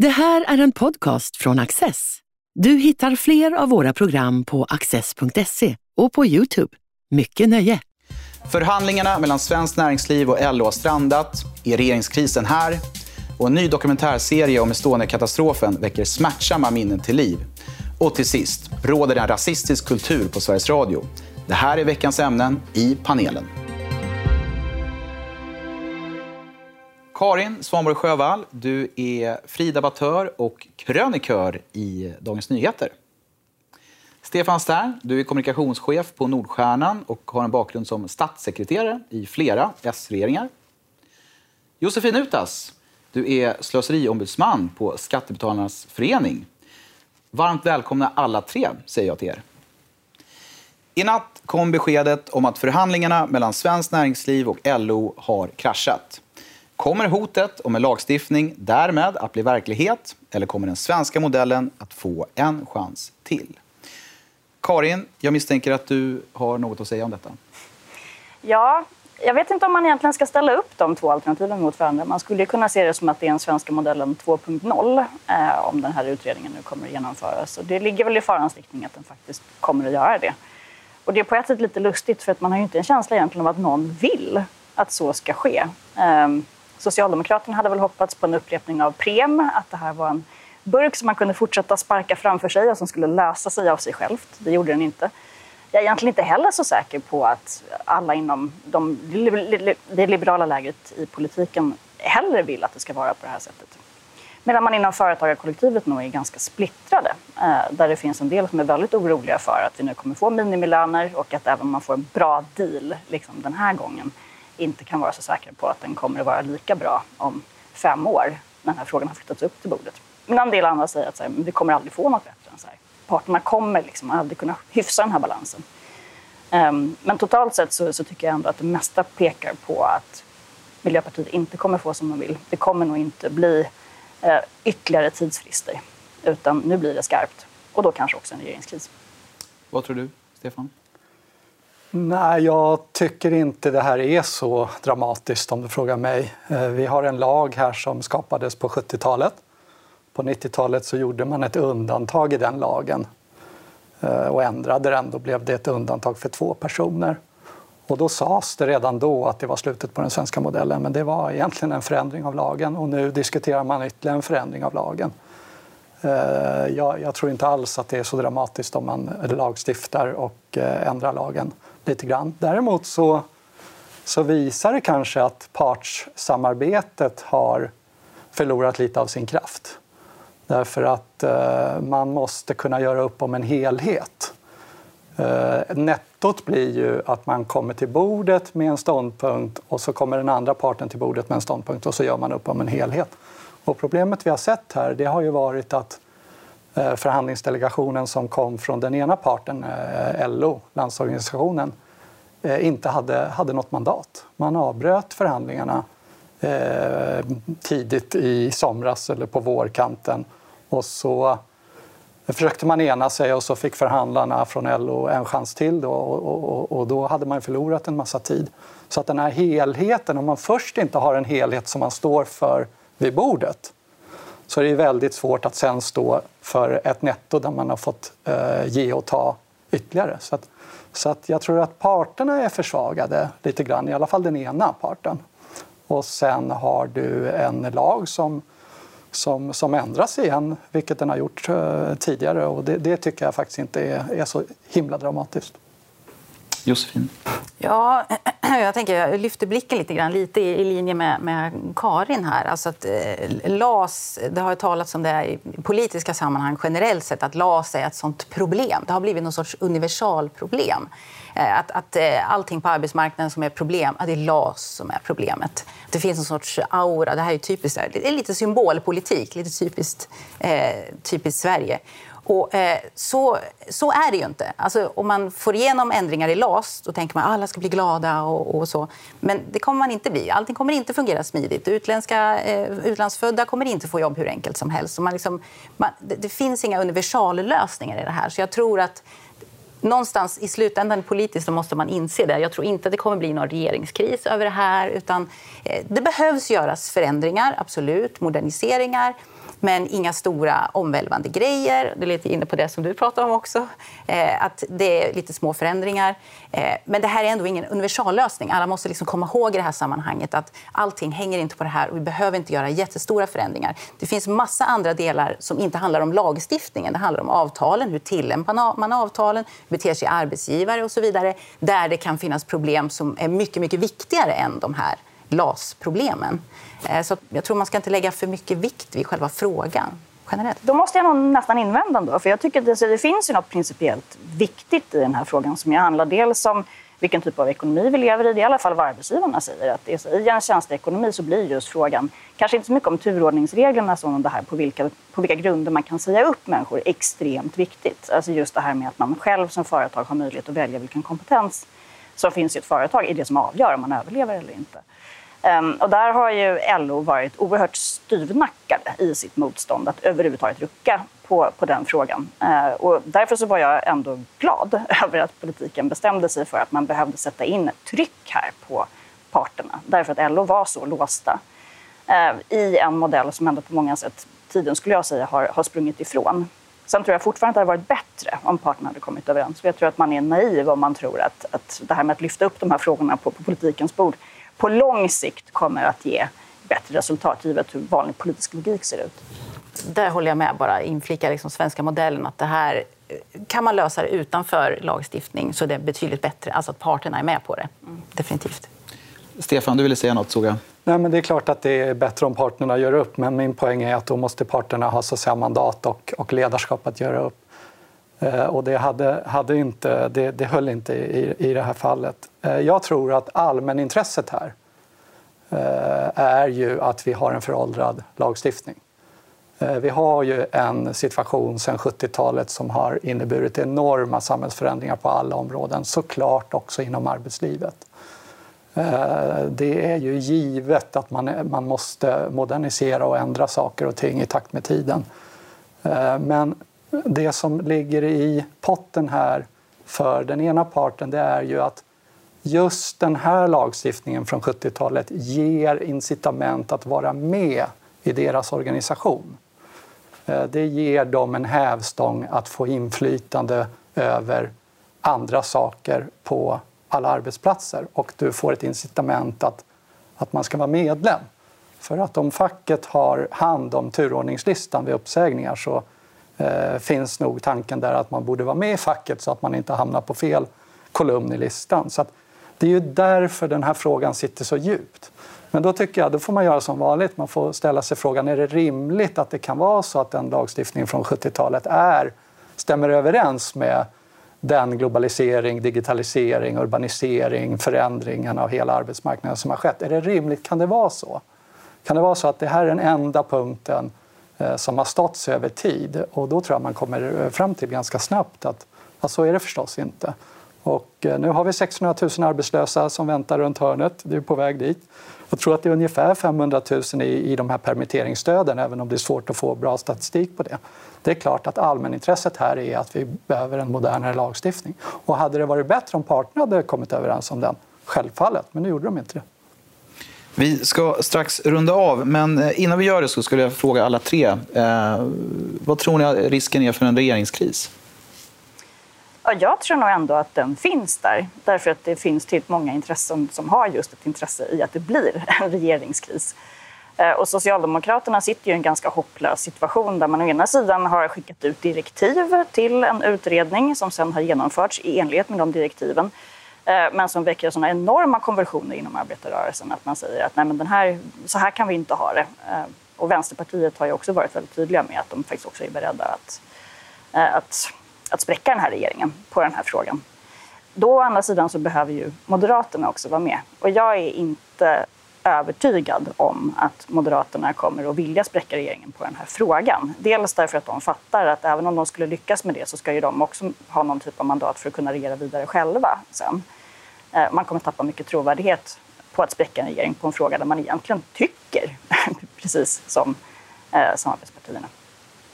Det här är en podcast från Access. Du hittar fler av våra program på access.se och på Youtube. Mycket nöje! Förhandlingarna mellan Svenskt Näringsliv och LO har strandat. Är regeringskrisen här? Och en ny dokumentärserie om Estonia-katastrofen väcker smärtsamma minnen till liv. Och till sist, råder det en rasistisk kultur på Sveriges Radio? Det här är veckans ämnen i panelen. Karin Svanborg Sjövall, du är fri debattör och krönikör i Dagens Nyheter. Stefan Stern, du är kommunikationschef på Nordstjärnan och har en bakgrund som statssekreterare i flera S-regeringar. Josefin Utas, du är slöseriombudsman på Skattebetalarnas förening. Varmt välkomna alla tre, säger jag till er. I natt kom beskedet om att förhandlingarna mellan Svenskt Näringsliv och LO har kraschat. Kommer hotet om en lagstiftning därmed att bli verklighet eller kommer den svenska modellen att få en chans till? Karin, jag misstänker att du har något att säga om detta. Ja, jag vet inte om man egentligen ska ställa upp de två alternativen mot varandra. Man skulle kunna se det som att det är den svenska modellen 2.0 eh, om den här utredningen nu kommer att genomföras. Och det ligger väl i farans riktning att den faktiskt kommer att göra det. Och det är på ett sätt lite lustigt för att man har ju inte en känsla egentligen av att någon vill att så ska ske. Eh, Socialdemokraterna hade väl hoppats på en upprepning av Prem, att det här var en burk som man kunde fortsätta sparka framför sig och som skulle lösa sig av sig självt. Det gjorde den inte. Jag är egentligen inte heller så säker på att alla inom de, det liberala lägret i politiken hellre vill att det ska vara på det här sättet. Medan man inom företagarkollektivet nog är ganska splittrade. Eh, där det finns en del som är väldigt oroliga för att vi nu kommer få minimilöner och att även om man får en bra deal liksom den här gången inte kan vara så säkra på att den kommer att vara lika bra om fem år när den här frågan har flyttats upp till bordet. Men en del andra säger att så här, vi kommer aldrig få något bättre än så här. Parterna kommer liksom aldrig kunna hyfsa den här balansen. Um, men totalt sett så, så, tycker jag ändå att det mesta pekar på att Miljöpartiet inte kommer få som de vill. Det kommer nog inte bli eh, ytterligare tidsfrister, utan nu blir det skarpt. Och då kanske också en regeringskris. Vad tror du, Stefan? Nej, jag tycker inte det här är så dramatiskt om du frågar mig. Eh, vi har en lag här som skapades på 70-talet. På 90-talet så gjorde man ett undantag i den lagen eh, och ändrade den. Då blev det ett undantag för två personer. Och då sades det redan då att det var slutet på den svenska modellen men det var egentligen en förändring av lagen och nu diskuterar man ytterligare en förändring av lagen. Eh, jag, jag tror inte alls att det är så dramatiskt om man lagstiftar och ändrar lagen lite grann. Däremot så, så visar det kanske att partssamarbetet har förlorat lite av sin kraft. Därför att eh, man måste kunna göra upp om en helhet. Eh, nettot blir ju att man kommer till bordet med en ståndpunkt och så kommer den andra parten till bordet med en ståndpunkt och så gör man upp om en helhet. Och problemet vi har sett här det har ju varit att Eh, Eh, förhandlingsdelegationen som kom från den ena parten, eh, LO, Landsorganisationen, eh, inte hade, hade något mandat. Man avbröt förhandlingarna tidigt i somras eller på vårkanten och så försökte man ena sig och så fick förhandlarna från LO en chans till då, och, och, och, då hade man förlorat en massa tid. Så att den här helheten, om man först inte har en helhet som man står för vid bordet så är det väldigt svårt att sen stå för ett netto där man har fått eh, ge och ta ytterligare. Så, att, så att jag tror att parterna är försvagade lite grann, i alla fall den ena parten. Och sen har du en lag som, som, som ändras igen, vilket den har gjort eh, tidigare. Och det, det, tycker jag faktiskt inte är, är så himla dramatiskt. Josefin? Ja, jag tänker jag lyfter blicken lite grann, lite i, linje med, med Karin här. Alltså att, eh, LAS, det har talats om det i politiska sammanhang generellt sett, att LAS är ett sånt problem. Det har blivit någon sorts universalproblem. Eh, att, att eh, allting på arbetsmarknaden som är problem, att det är LAS som är problemet. Det finns en sorts aura, det här är typiskt, det är lite symbolpolitik, lite typiskt, eh, typiskt Sverige. Och, eh, så, så är det ju inte. Alltså, om man får igenom ändringar i LAS då tänker man att alla ska bli glada. Och, och, så. Men det kommer man inte bli. Allting kommer inte fungera smidigt. Utländska, eh, utlandsfödda kommer inte få jobb hur enkelt som helst. Man liksom, man, det, det, finns inga universallösningar i det här. Så jag tror att någonstans i slutändan politiskt så måste man inse det. Jag tror inte att det kommer bli någon regeringskris över det här. utan eh, Det behövs göras förändringar, absolut. Moderniseringar men inga stora omvälvande grejer. Det är lite inne på det som du pratade om också. Eh, att det är lite små förändringar. Eh, men det här är ändå ingen universallösning. Alla måste liksom komma ihåg i det här sammanhanget att allting hänger inte på det här och vi behöver inte göra jättestora förändringar. Det finns massa andra delar som inte handlar om lagstiftningen. Det handlar om avtalen, hur tillämpar man avtalen, hur beter sig arbetsgivare och så vidare. Där det kan finnas problem som är mycket, mycket viktigare än de här LAS-problemen. Eh, så jag tror man ska inte lägga för mycket vikt vid själva frågan. Generellt. Då måste jag nog nästan invända ändå, för jag tycker att det, det finns ju något principiellt viktigt i den här frågan som handlar dels om vilken typ av ekonomi vi lever i. Det är i alla fall vad arbetsgivarna säger. Att I en tjänsteekonomi så blir just frågan, kanske inte så mycket om turordningsreglerna som om det här på vilka, på vilka grunder man kan säga upp människor, extremt viktigt. Alltså just det här med att man själv som företag har möjlighet att välja vilken kompetens som finns i ett företag är det som avgör om man överlever eller inte. Ehm, och där har ju LO varit oerhört styvnackade i sitt motstånd att överhuvudtaget rucka på, på den frågan. Ehm, och därför så var jag ändå glad över att politiken bestämde sig för att man behövde sätta in ett tryck här på parterna. Därför att LO var så låsta ehm, i en modell som ändå på många sätt, tiden skulle jag säga, har, har sprungit ifrån. Sen tror jag fortfarande att det hade varit bättre om parterna hade kommit överens. Jag tror att man är naiv om man tror att, att det här med att lyfta upp de här frågorna på, på politikens bord på lång sikt kommer att ge bättre resultat givet hur vanlig politisk logik ser ut. Där håller jag med, bara inflika liksom svenska modellen. att det här Kan man lösa det utanför lagstiftning så är det betydligt bättre. Alltså att parterna är med på det. Mm. Definitivt. Stefan, du ville säga något, såg jag. Nej, men det är klart att det är bättre om parterna gör upp, men min poäng är att då måste parterna ha så säga, mandat och, och ledarskap att göra upp. Eh, och det, hade, hade inte, det, det höll inte i, i det här fallet. Eh, jag tror att allmänintresset här eh, är ju att vi har en föråldrad lagstiftning. Vi har ju en situation sedan 70-talet som har inneburit enorma samhällsförändringar på alla områden, såklart också inom arbetslivet. Det är ju givet att man, man måste modernisera och ändra saker och ting i takt med tiden. Men det som ligger i potten här för den ena parten det är ju att just den här lagstiftningen från 70-talet ger incitament att vara med i deras organisation. Eh, det ger dem en hävstång att få inflytande över andra saker på alla arbetsplatser och du får ett incitament att, att man ska vara medlem. För att om facket har hand om turordningslistan vid uppsägningar så eh, finns nog tanken där att man borde vara med i facket så att man inte hamnar på fel kolumn i listan. Så det är ju därför den här frågan sitter så djupt. Men då tycker jag, då får man göra som vanligt. Man får ställa sig frågan, är det rimligt att det kan vara så att den lagstiftningen från 70-talet är, stämmer överens med den globalisering, digitalisering, urbanisering, förändringen av hela arbetsmarknaden som har skett. Är det rimligt? Kan det vara så? Kan det vara så att det här är den enda punkten Eh, som har stått sig över tid. Och då tror jag man kommer eh, fram till ganska snabbt att, att så är det förstås inte. Och eh, nu har vi 600 000 arbetslösa som väntar runt hörnet. Det är på väg dit. Jag tror att det är ungefär 500 000 i, i de här permitteringsstöden, även om det är svårt att få bra statistik på det. Det är klart att allmänintresset här är att vi behöver en modernare lagstiftning. Och hade det varit bättre om parterna hade kommit överens om den? Självfallet, men nu gjorde de inte det. Vi ska strax runda av, men eh, innan vi gör det så skulle jag fråga alla tre. Eh, vad tror ni risken är för en regeringskris? Ja, jag tror nog ändå att den finns där. Därför att det finns tillräckligt många intressen som har just ett intresse i att det blir en regeringskris. Eh, och Socialdemokraterna sitter i en ganska hopplös situation där man å ena sidan har skickat ut direktiv till en utredning som sen har genomförts i enlighet med de direktiven. Eh, men som väcker såna enorma konversioner inom arbetarrörelsen att man säger att Nej, men den här, så här kan vi inte ha det. Eh, och Vänsterpartiet har ju också varit väldigt tydliga med att de faktiskt också är beredda att, eh, att, att spräcka den här regeringen på den här frågan. Då å andra sidan så behöver ju Moderaterna också vara med. Och jag är inte övertygad om att Moderaterna kommer att vilja spräcka regeringen på den här frågan. Dels därför att de fattar att även om de skulle lyckas med det så ska ju de också ha någon typ av mandat för att kunna regera vidare själva sen. Eh, man kommer tappa mycket trovärdighet på att spräcka en regering på en fråga där man egentligen tycker precis som eh, samarbetspartierna.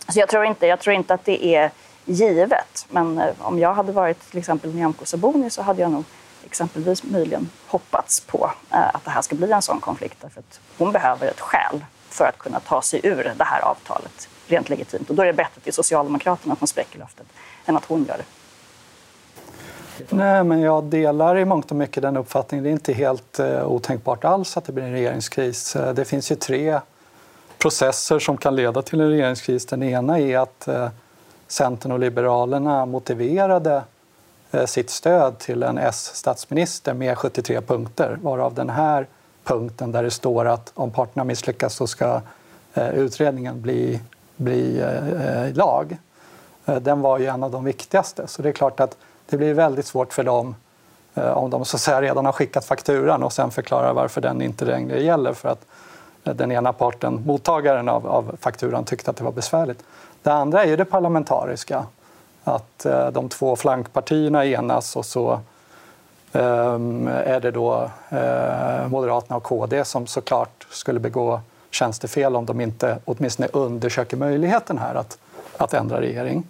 Så jag tror, inte, jag tror inte att det är givet. Men eh, om jag hade varit till exempel Nyamko Sabuni så hade jag nog exempelvis möjligen hoppats på eh, att det här ska bli en sån konflikt. Därför att hon behöver ett skäl för att kunna ta sig ur det här avtalet rent legitimt. Och då är det bättre att Socialdemokraterna att Socialdemokraterna spräcker löftet än att hon gör det. Nej, men jag delar i mångt och mycket den uppfattningen. Det är inte helt eh, otänkbart alls att det blir en regeringskris. Eh, det finns ju tre processer som kan leda till en regeringskris. Den ena är att eh, Centern och Liberalerna motiverade eh, sitt stöd till en S-statsminister med 73 punkter varav den här punkten där det står att om parterna misslyckas så ska eh, utredningen bli, bli eh, eh lag. Eh, den var ju en av de viktigaste. Så det är klart att det blir väldigt svårt för dem eh, om de så att säga, redan har skickat fakturan och sen förklarar varför den inte längre gäller för att eh, den ena parten, mottagaren av, av fakturan, tyckte att det var besvärligt. Det andra är ju det parlamentariska. Att eh, de två flankpartierna enas och så eh, är det då Moderaterna och KD som såklart skulle begå tjänstefel om de inte åtminstone undersöker möjligheten här att, att ändra regering.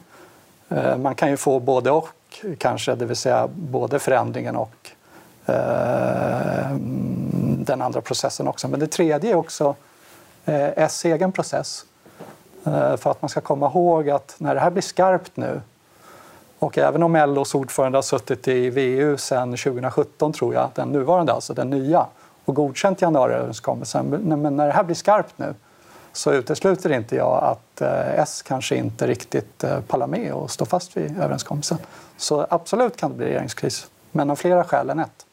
Man kan ju få både och kanske, det vill säga både förändringen och eh, den andra processen också. Men det tredje är också eh, S egen process. Eh, för att man ska komma ihåg att när det här blir skarpt nu och även om LOs ordförande har suttit i VU sedan 2017, tror jag, den nuvarande, alltså den nya, och godkänt januariöverenskommelsen. Men när det här blir skarpt nu så utesluter inte jag att eh, S kanske inte riktigt eh, pallar med och står fast vid överenskommelsen. Så absolut kan det bli regeringskris, men av flera skäl än ett.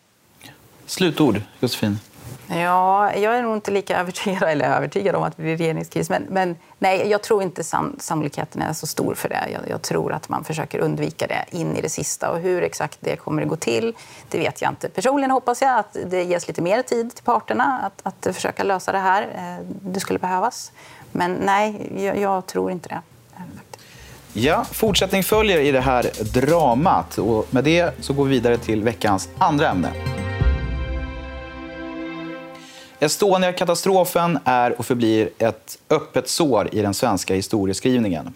Slutord, Josefin. Ja, jag är nog inte lika övertygad, eller övertygad om att det blir regeringskris. Men, men nej, jag tror inte san, sannolikheten är så stor för det. Jag, jag, tror att man försöker undvika det in i det sista. Och hur exakt det kommer att gå till, det vet jag inte. Personligen hoppas jag att det ges lite mer tid till parterna att, att försöka lösa det här. Eh, det skulle behövas. Men nej, jag, jag tror inte det. Eh, ja, fortsättning följer i det här dramat. Och med det så går vi vidare till veckans andra ämne. Estonia-katastrofen är och förblir ett öppet sår i den svenska historieskrivningen.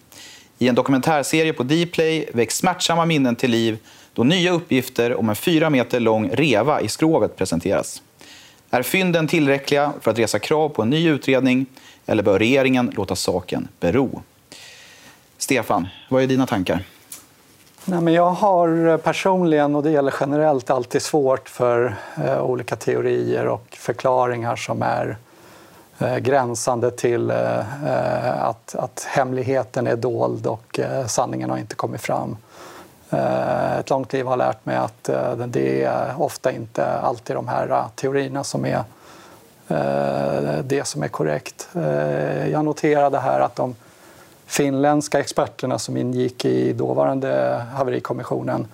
I en dokumentärserie på Dplay väcks smärtsamma minnen till liv då nya uppgifter om en fyra meter lång reva i skrovet presenteras. Är fynden tillräckliga för att resa krav på en ny utredning eller bör regeringen låta saken bero? Stefan, vad är dina tankar? Nej, men jag har personligen, och det gäller generellt, alltid svårt för eh, olika teorier och förklaringar som är eh, gränsande till eh, eh, att, att hemligheten är dold och eh, sanningen har inte kommit fram. Eh, ett långt liv har lärt mig att eh, det är ofta inte alltid de här eh, teorierna som är eh, det som är korrekt. jag noterade här att de finländska experterna som ingick i dåvarande haverikommissionen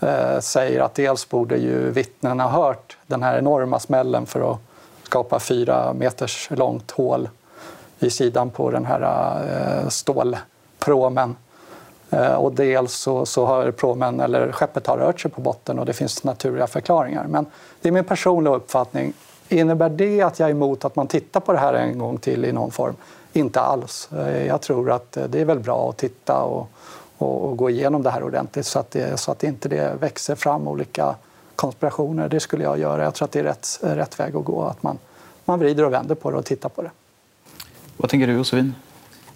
eh, säger att dels borde ju vittnen ha hört den här enorma smällen för att skapa fyra meters långt hål i sidan på den här eh. Eh, och dels så, så, har promen, eller skeppet har rört sig på botten och det finns naturliga förklaringar. Men det är min personliga uppfattning. Innebär det att jag är emot att man tittar på det här en gång till i någon form? Inte alls. Eh, jag tror att eh, det är väl bra att titta och, och, och gå igenom det här ordentligt så att, det, så att inte det växer fram olika konspirationer. Det skulle jag göra. Jag tror att det är rätt, rätt väg att gå. Att man, man vrider och vänder på det och tittar på det. Vad tänker du, Josefin?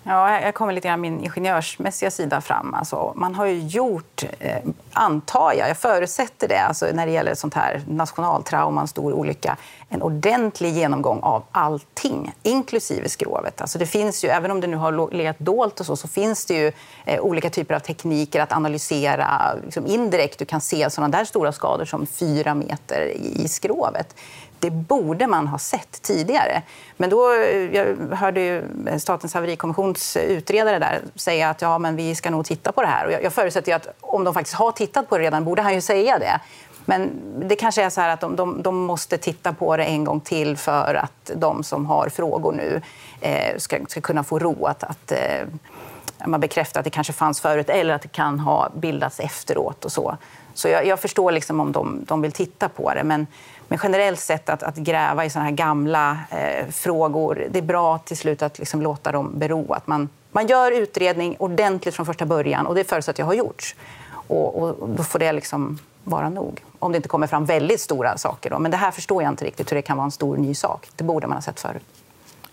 Ja, jag kommer lite grann min ingenjörsmässiga sida fram. Alltså, man har ju gjort, eh, antar jag, jag förutsätter det, alltså, när det gäller sånt här nationaltrauma, en stor olycka, en ordentlig genomgång av allting, inklusive skrovet. Alltså, det finns ju, även om det nu har legat dolt och så, så finns det ju eh, olika typer av tekniker att analysera liksom indirekt. Du kan se sådana där stora skador som fyra meter i skrovet det borde man ha sett tidigare. Men då, eh, jag hörde ju Statens haverikommissions utredare där säga att ja, men vi ska nog titta på det här. Och jag, jag förutsätter att om de faktiskt har tittat på det redan borde han ju säga det. Men det kanske är så här att de, de, de, måste titta på det en gång till för att de som har frågor nu eh, ska, ska, kunna få ro att, att eh, man bekräftar att det kanske fanns förut eller att det kan ha bildats efteråt. och Så Så jag, jag förstår liksom om de, de vill titta på det. Men, men generellt sett att, att gräva i såna här gamla eh, frågor, det är bra till slut att liksom låta dem bero. Att man, man gör utredning ordentligt från första början och det förutsätter jag har gjorts. Och, och, då får det liksom vara nog. Om det inte kommer fram väldigt stora saker. Då. Men det här förstår jag inte riktigt hur det kan vara en stor ny sak. Det borde man ha sett förut.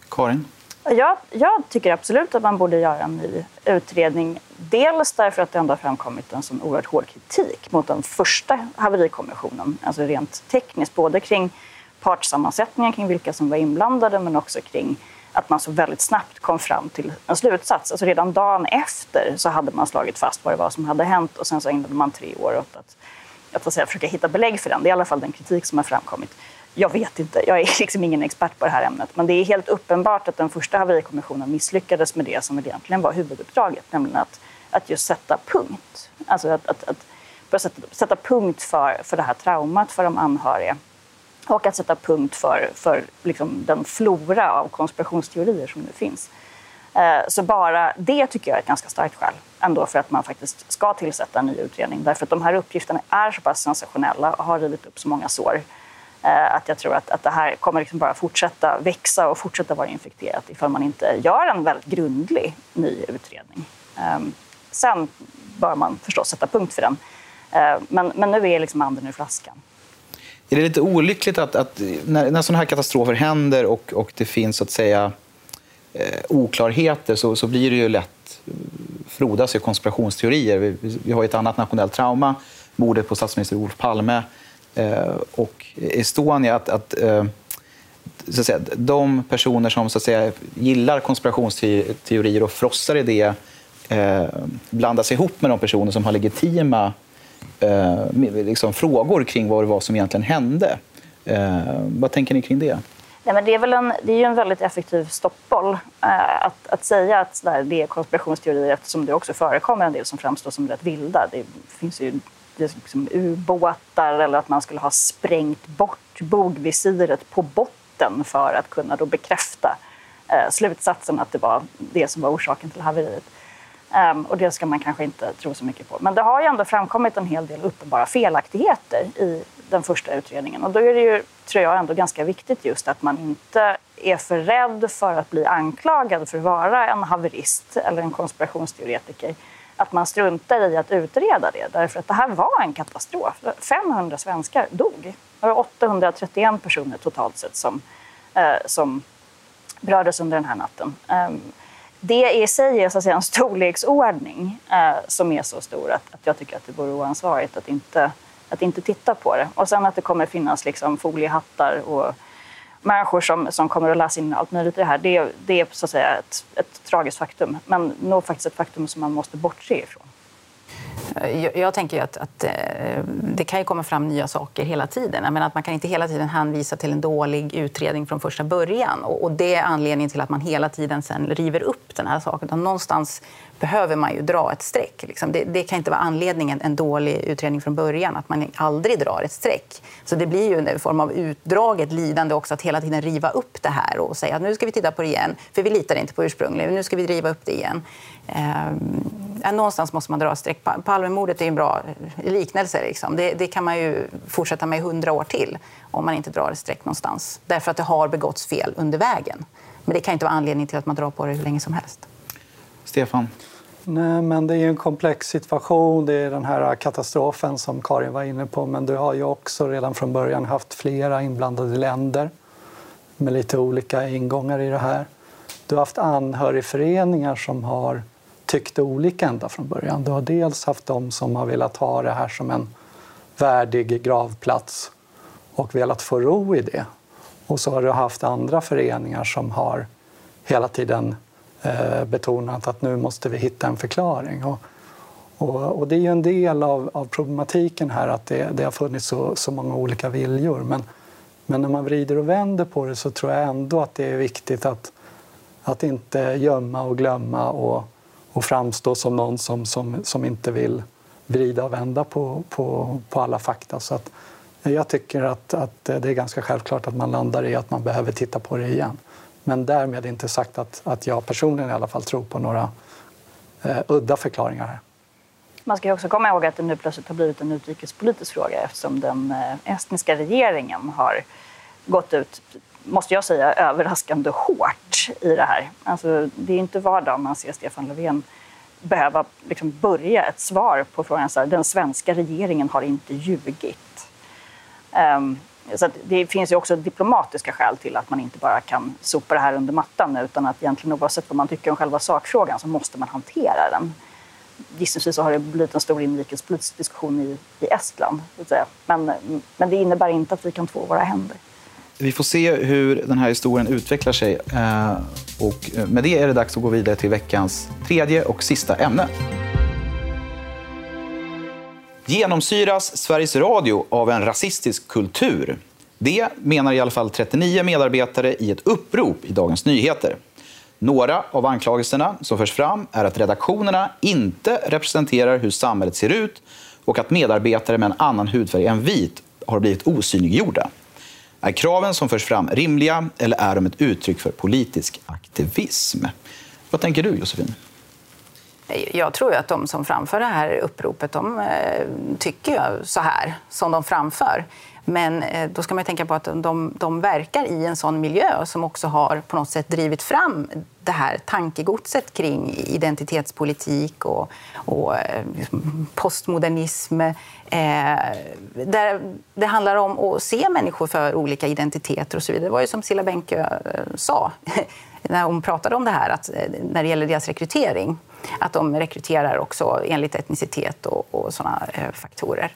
Karin? Jag, jag, tycker absolut att man borde göra en ny utredning. Dels därför att det ändå har framkommit en sån oerhört hård kritik mot den första haverikommissionen, alltså rent tekniskt, både kring partssammansättningen, kring vilka som var inblandade, men också kring att man så väldigt snabbt kom fram till en slutsats. Alltså redan dagen efter så hade man slagit fast vad det var som hade hänt och sen så ägnade man tre år åt att, att, att säga, försöka hitta belägg för den. Det är i alla fall den kritik som har framkommit. Jag vet inte, jag är liksom ingen expert på det här ämnet, men det är helt uppenbart att den första haverikommissionen misslyckades med det som egentligen var huvuduppdraget, nämligen att, att just sätta punkt. Alltså att, att, att sätta, sätta punkt för, för det här traumat för de anhöriga och att sätta punkt för, för liksom den flora av konspirationsteorier som nu finns. Eh, så bara det tycker jag är ett ganska starkt skäl ändå för att man faktiskt ska tillsätta en ny utredning. Därför att de här uppgifterna är så pass sensationella och har rivit upp så många sår Eh, att jag tror att, att det här kommer liksom bara fortsätta växa och fortsätta vara infekterat ifall man inte gör en väldigt grundlig ny utredning. Ehm, sen bör man förstås sätta punkt för den. Ehm, men, men nu är liksom anden ur flaskan. Är det lite olyckligt att, att när, när sådana här katastrofer händer och, och det finns så att säga eh, oklarheter så, så blir det ju lätt frodas i konspirationsteorier. Vi, vi har ett annat nationellt trauma, mordet på statsminister Olof Palme Eh, och Estonia. Att, att, eh, så att säga, de personer som så att säga, gillar konspirationsteorier och frossar i det eh, blandas ihop med de personer som har legitima eh, liksom frågor kring vad det var som egentligen hände. Eh, vad tänker ni kring det? Nej, men det, är väl en, det är ju en väldigt effektiv stoppboll eh, att, att säga att där, det är konspirationsteorier eftersom det också förekommer en del som framstår som rätt vilda. Det finns ju liksom ubåtar eller att man skulle ha sprängt bort bogvisiret på botten för att kunna då bekräfta eh, slutsatsen att det var det som var orsaken till haveriet. Um, och det ska man kanske inte tro så mycket på. Men det har ju ändå framkommit en hel del uppenbara felaktigheter i den första utredningen. Och då är det ju, tror jag, ändå ganska viktigt just att man inte är för rädd för att bli anklagad för att vara en haverist eller en konspirationsteoretiker. Att man struntar i att utreda det, därför att det här var en katastrof. 500 svenskar dog. Det var 831 personer totalt sett som, eh, som berördes under den här natten. Eh, det i sig är så att säga, en storleksordning eh, som är så stor att, att jag tycker att det vore oansvarigt att inte, att inte titta på det. Och sen att det kommer finnas liksom, foliehattar och människor som, som kommer att läsa in allt möjligt i det här, det, det är så att säga ett, ett tragiskt faktum. Men nog faktiskt ett faktum som man måste bortse ifrån. Eh, jag, jag tänker att, att, eh, det kan ju komma fram nya saker hela tiden. Men att man kan inte hela tiden hänvisa till en dålig utredning från första början. Och, och det är anledningen till att man hela tiden sen river upp den här saken. Någonstans behöver man ju dra ett streck. Liksom. Det, det, kan inte vara anledningen, en dålig utredning från början, att man aldrig drar ett streck. Så det blir ju en form av utdraget lidande också att hela tiden riva upp det här och säga att nu ska vi titta på det igen, för vi litar inte på ursprungligen, nu ska vi riva upp det igen. Eh, någonstans måste man dra ett streck. Palmemordet är en bra liknelse. Liksom. Det, det, kan man ju fortsätta med i hundra år till om man inte drar ett streck någonstans. Därför att det har begåtts fel under vägen. Men det kan inte vara anledning till att man drar på det hur länge som helst. Stefan? Nej, men det är en komplex situation. Det är den här katastrofen som Karin var inne på. Men du har ju också redan från början haft flera inblandade länder med lite olika ingångar i det här. Du har haft anhörigföreningar som har tyckt olika ända från början. Du har dels haft de som har velat ha det här som en värdig gravplats och velat få ro i det. Och så har du haft andra föreningar som har hela tiden Eh, betonat att nu måste vi hitta en förklaring. Och, och, och det är ju en del av, av problematiken här att det, det har funnits så, så många olika viljor. Men, men när man vrider och vänder på det så tror jag ändå att det är viktigt att, att inte gömma och glömma och, och framstå som någon som, som, som inte vill vrida och vända på, på, på alla fakta. Så att jag tycker att, att det är ganska självklart att man landar i att man behöver titta på det igen. Men därmed inte sagt att, att jag personligen i alla fall tror på några eh, udda förklaringar här. Man ska också komma ihåg att det nu plötsligt har blivit en utrikespolitisk fråga eftersom den eh, estniska regeringen har gått ut, måste jag säga, överraskande hårt i det här. Alltså, det är inte vardag man ser Stefan Löfven behöva liksom börja ett svar på frågan så här, den svenska regeringen har inte ljugit. Um, så det finns ju också diplomatiska skäl till att man inte bara kan sopa det här under mattan utan att egentligen oavsett vad man tycker om själva sakfrågan så måste man hantera den. Gissningsvis har det blivit en stor inrikespolitisk diskussion i, i Estland. Men, men det innebär inte att vi kan två våra händer. Vi får se hur den här historien utvecklar sig. Eh, och med det är det dags att gå vidare till veckans tredje och sista ämne. Genomsyras Sveriges Radio av en rasistisk kultur? Det menar i alla fall 39 medarbetare i ett upprop i Dagens Nyheter. Några av anklagelserna som förs fram är att redaktionerna inte representerar hur samhället ser ut och att medarbetare med en annan hudfärg än vit har blivit osynliggjorda. Är kraven som förs fram rimliga eller är de ett uttryck för politisk aktivism? Vad tänker du, Josefin? Jag tror att de som framför det här uppropet de eh, tycker tycker så här som de framför. Men eh, då ska man tänka på att de, de verkar i en sån miljö som också har på något sätt drivit fram det här tankegodset kring identitetspolitik och, och eh, liksom postmodernism. Eh, där det handlar om att se människor för olika identiteter och så vidare. Det var ju som Silla Bänke sa när hon pratade om det här, att när det gäller deras rekrytering, att de rekryterar också enligt etnicitet och, och sådana eh, faktorer.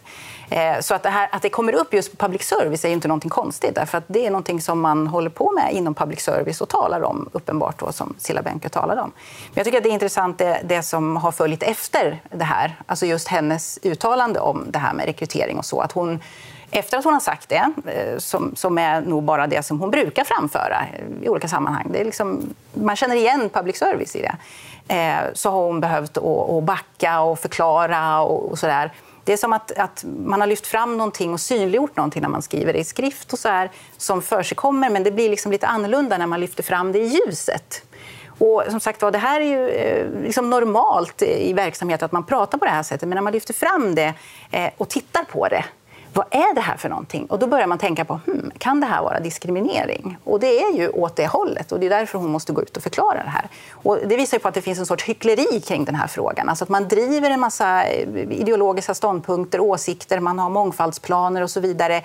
Eh, så att det, här, att det kommer upp just på public service är inte någonting konstigt, därför att det är någonting som man håller på med inom public service och talar om, uppenbart, då, som Silla Benke talade om. Men jag tycker att det är intressant det, det som har följt efter det här, alltså just hennes uttalande om det här med rekrytering och så, att hon efter att hon har sagt det, eh, som, som är nog bara det som hon brukar framföra eh, i olika sammanhang, det är liksom, man känner igen public service i det, Eh, så har hon behövt att backa och förklara och, sådär. Det är som att, att, man har lyft fram någonting och synliggjort någonting när man skriver det i skrift och så här, som försigkommer, men det blir liksom lite annorlunda när man lyfter fram det i ljuset. Och som sagt det här är ju eh, liksom normalt i verksamhet att man pratar på det här sättet, men när man lyfter fram det eh, och tittar på det vad är det här för någonting? Och då börjar man tänka på, hmm, kan det här vara diskriminering? Och det är ju åt det hållet och det är därför hon måste gå ut och förklara det här. Och det visar ju på att det finns en sorts hyckleri kring den här frågan. Alltså att man driver en massa eh, ideologiska ståndpunkter, åsikter, man har mångfaldsplaner och så vidare.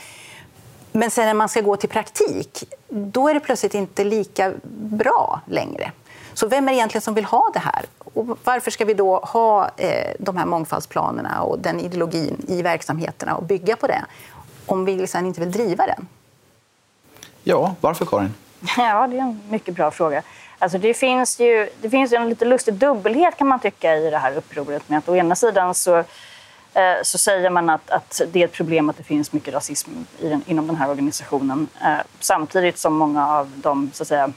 Men sen när man ska gå till praktik, då är det plötsligt inte lika bra längre. Så vem är det egentligen som vill ha det här? Och varför ska vi då ha eh, de här mångfaldsplanerna och den ideologin i verksamheterna och bygga på det om vi liksom inte vill driva den? Ja, varför Karin? Ja, det är en mycket bra fråga. Alltså det, finns ju, det finns ju en lite lustig dubbelhet kan man tycka i det här upproret. Med att å ena sidan så, eh, så säger man att, att det är ett problem att det finns mycket rasism i den, inom den här organisationen. Eh, samtidigt som många av de så att säga,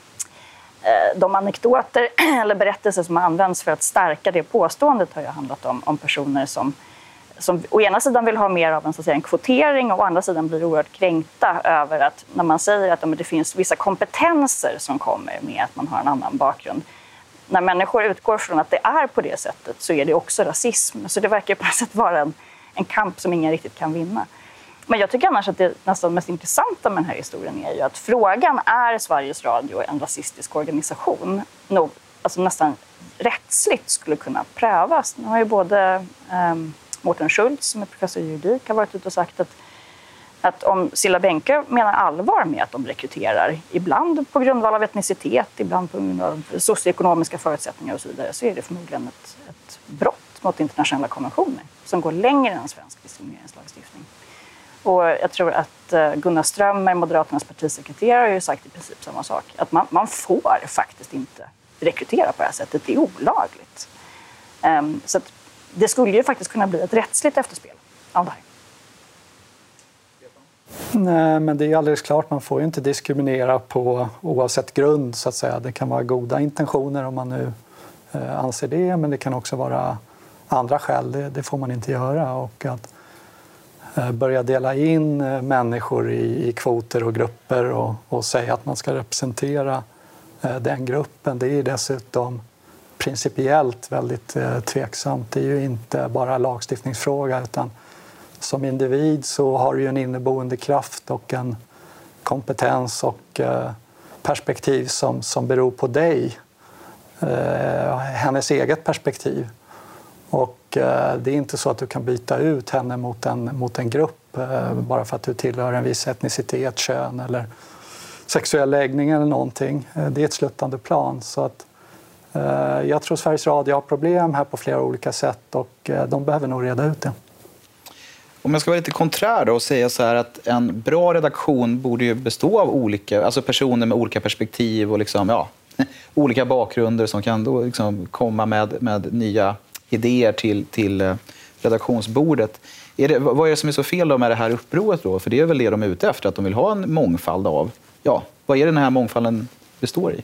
Eh, de anekdoter eller berättelser som har använts för att stärka det påståendet har ju handlat om, om personer som, som å ena sidan vill ha mer av en, så att säga, en kvotering och å andra sidan blir oerhört kränkta över att när man säger att det finns vissa kompetenser som kommer med att man har en annan bakgrund. När människor utgår från att det är på det sättet så är det också rasism. Så det verkar på något sätt vara en, en kamp som ingen riktigt kan vinna. Men jag tycker annars att det nästan mest intressanta med den här historien är ju att frågan är Sveriges Radio en rasistisk organisation? Nog, alltså nästan rättsligt skulle kunna prövas. Nu har ju både um, Mårten Schultz, som är professor i juridik, har varit ute och sagt att, att om Silla Bänke menar allvar med att de rekryterar, ibland på grundval av etnicitet, ibland på grund av socioekonomiska förutsättningar och så vidare, så är det förmodligen ett, ett brott mot internationella konventioner som går längre än svensk diskrimineringslagstiftning. Och jag tror att eh, Gunnar Strömmer, Moderaternas partisekreterare, har ju sagt i princip samma sak. Att man, man får faktiskt inte rekrytera på det här sättet. Det är olagligt. Um, så det skulle ju faktiskt kunna bli ett rättsligt efterspel av det här. Nej, men det är alldeles klart, man får ju inte diskriminera på oavsett grund. så att säga. Det kan vara goda intentioner om man nu eh, anser det, men det kan också vara andra skäl. Det, det får man inte göra. Och att Eh, Eh, börja dela in eh, människor i, i kvoter och grupper och, och, säga att man ska representera eh, den gruppen. Det är dessutom principiellt väldigt eh, tveksamt. Det är ju inte bara lagstiftningsfråga utan som individ så har du ju en inneboende kraft och en kompetens och perspektiv som, som beror på dig, hennes eget perspektiv. Och det är inte så att du kan byta ut henne mot en, mot en grupp eh, bara för att du tillhör en viss etnicitet, kön eller sexuell läggning eller någonting. Eh, det är ett sluttande plan. Så att, eh, jag tror Sveriges Radio har problem här på flera olika sätt och eh, de behöver nog reda ut det. Om jag ska vara lite konträr då och säga så här att en bra redaktion borde ju bestå av olika, alltså personer med olika perspektiv och liksom, ja, olika bakgrunder som kan då liksom komma med, med nya idéer till, till eh, redaktionsbordet. Är det, vad är det som är så fel då med det här upproret? Då? För det är väl det de är ute efter, att de vill ha en mångfald av. Ja, vad är det den här mångfalden består i?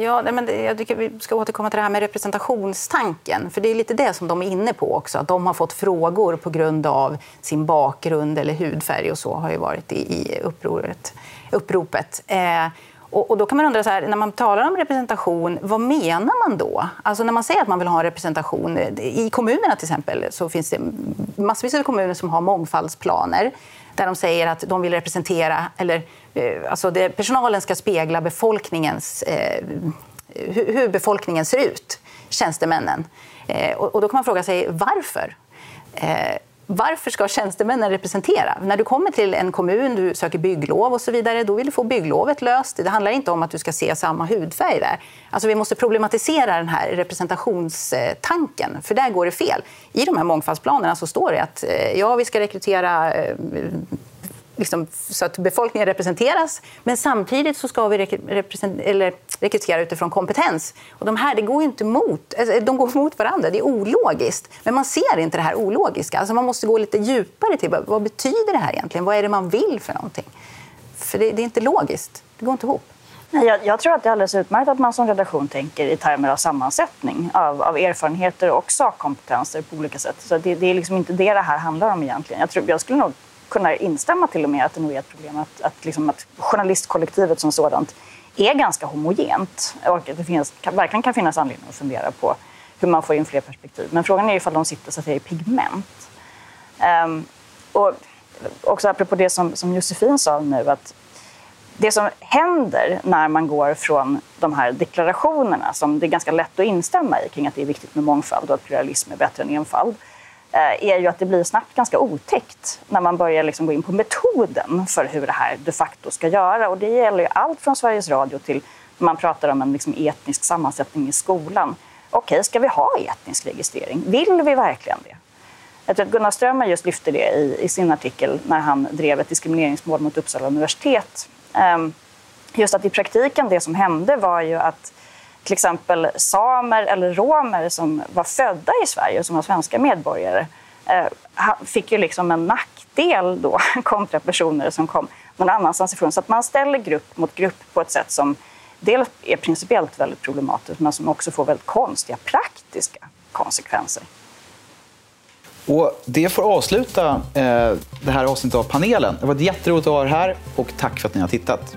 Ja, men jag tycker vi ska återkomma till det här med representationstanken. För det är lite det som de är inne på också. Att de har fått frågor på grund av sin bakgrund eller hudfärg och så har ju varit i, i upproret, uppropet. Eh, och, och, då kan man undra, så här, när man talar om representation, vad menar man då? Alltså när man säger att man vill ha representation, eh, i kommunerna till exempel så finns det massvis av kommuner som har mångfaldsplaner där de säger att de vill representera, eller eh, alltså det, personalen ska spegla befolkningens, eh, hur, hur, befolkningen ser ut, tjänstemännen. Eh, och, och, då kan man fråga sig varför. Eh, varför ska tjänstemännen representera? När du kommer till en kommun, du söker bygglov och så vidare, då vill du få bygglovet löst. Det handlar inte om att du ska se samma hudfärg där. Alltså vi måste problematisera den här representationstanken, för där går det fel. I de här mångfaldsplanerna så står det att eh, ja, vi ska rekrytera eh, liksom, så att befolkningen representeras. Men samtidigt så ska vi eller rekrytera utifrån kompetens. Och de här det går inte mot, alltså, de går mot varandra. Det är ologiskt. Men man ser inte det här ologiska. Alltså man måste gå lite djupare till vad betyder det här egentligen? Vad är det man vill för någonting? För det, det är inte logiskt. Det går inte ihop. Jag, jag, tror att det är alldeles utmärkt att man som redaktion tänker i termer av sammansättning av, av erfarenheter och sakkompetenser på olika sätt. Så det, det, är liksom inte det det här handlar om egentligen. Jag, tror, jag skulle nog kunna instämma till och med att det nog är ett problem att, att, liksom att journalistkollektivet som sådant är ganska homogent och att det finns, kan, verkligen kan finnas anledning att fundera på hur man får in fler perspektiv. Men frågan är ifall de sitter så att säga, i pigment. Um, och också apropå det som, som Josefin sa nu, att det som händer när man går från de här deklarationerna som det är ganska lätt att instämma i kring att det är viktigt med mångfald och att pluralism är bättre än enfald Eh, är ju att det blir snabbt ganska otäckt när man börjar liksom gå in på metoden för hur det här de facto ska göra. Och det gäller ju allt från Sveriges Radio till när man pratar om en liksom etnisk sammansättning i skolan. Okej, ska vi ha etnisk registrering? Vill vi verkligen det? Jag tror att Gunnar Strömmer just lyfte det i, i sin artikel när han drev ett diskrimineringsmål mot Uppsala universitet. Ehm, just att i praktiken det som hände var ju att till exempel samer eller romer som var födda i Sverige och som var svenska medborgare eh, fick ju liksom en nackdel då kontra personer som kom någon annanstans ifrån. Så att man ställer grupp mot grupp på ett sätt som dels är principiellt väldigt problematiskt men som också får väldigt konstiga praktiska konsekvenser. Och det får avsluta eh, det här avsnittet av panelen. Det var jätteroligt att ha er här och tack för att ni har tittat.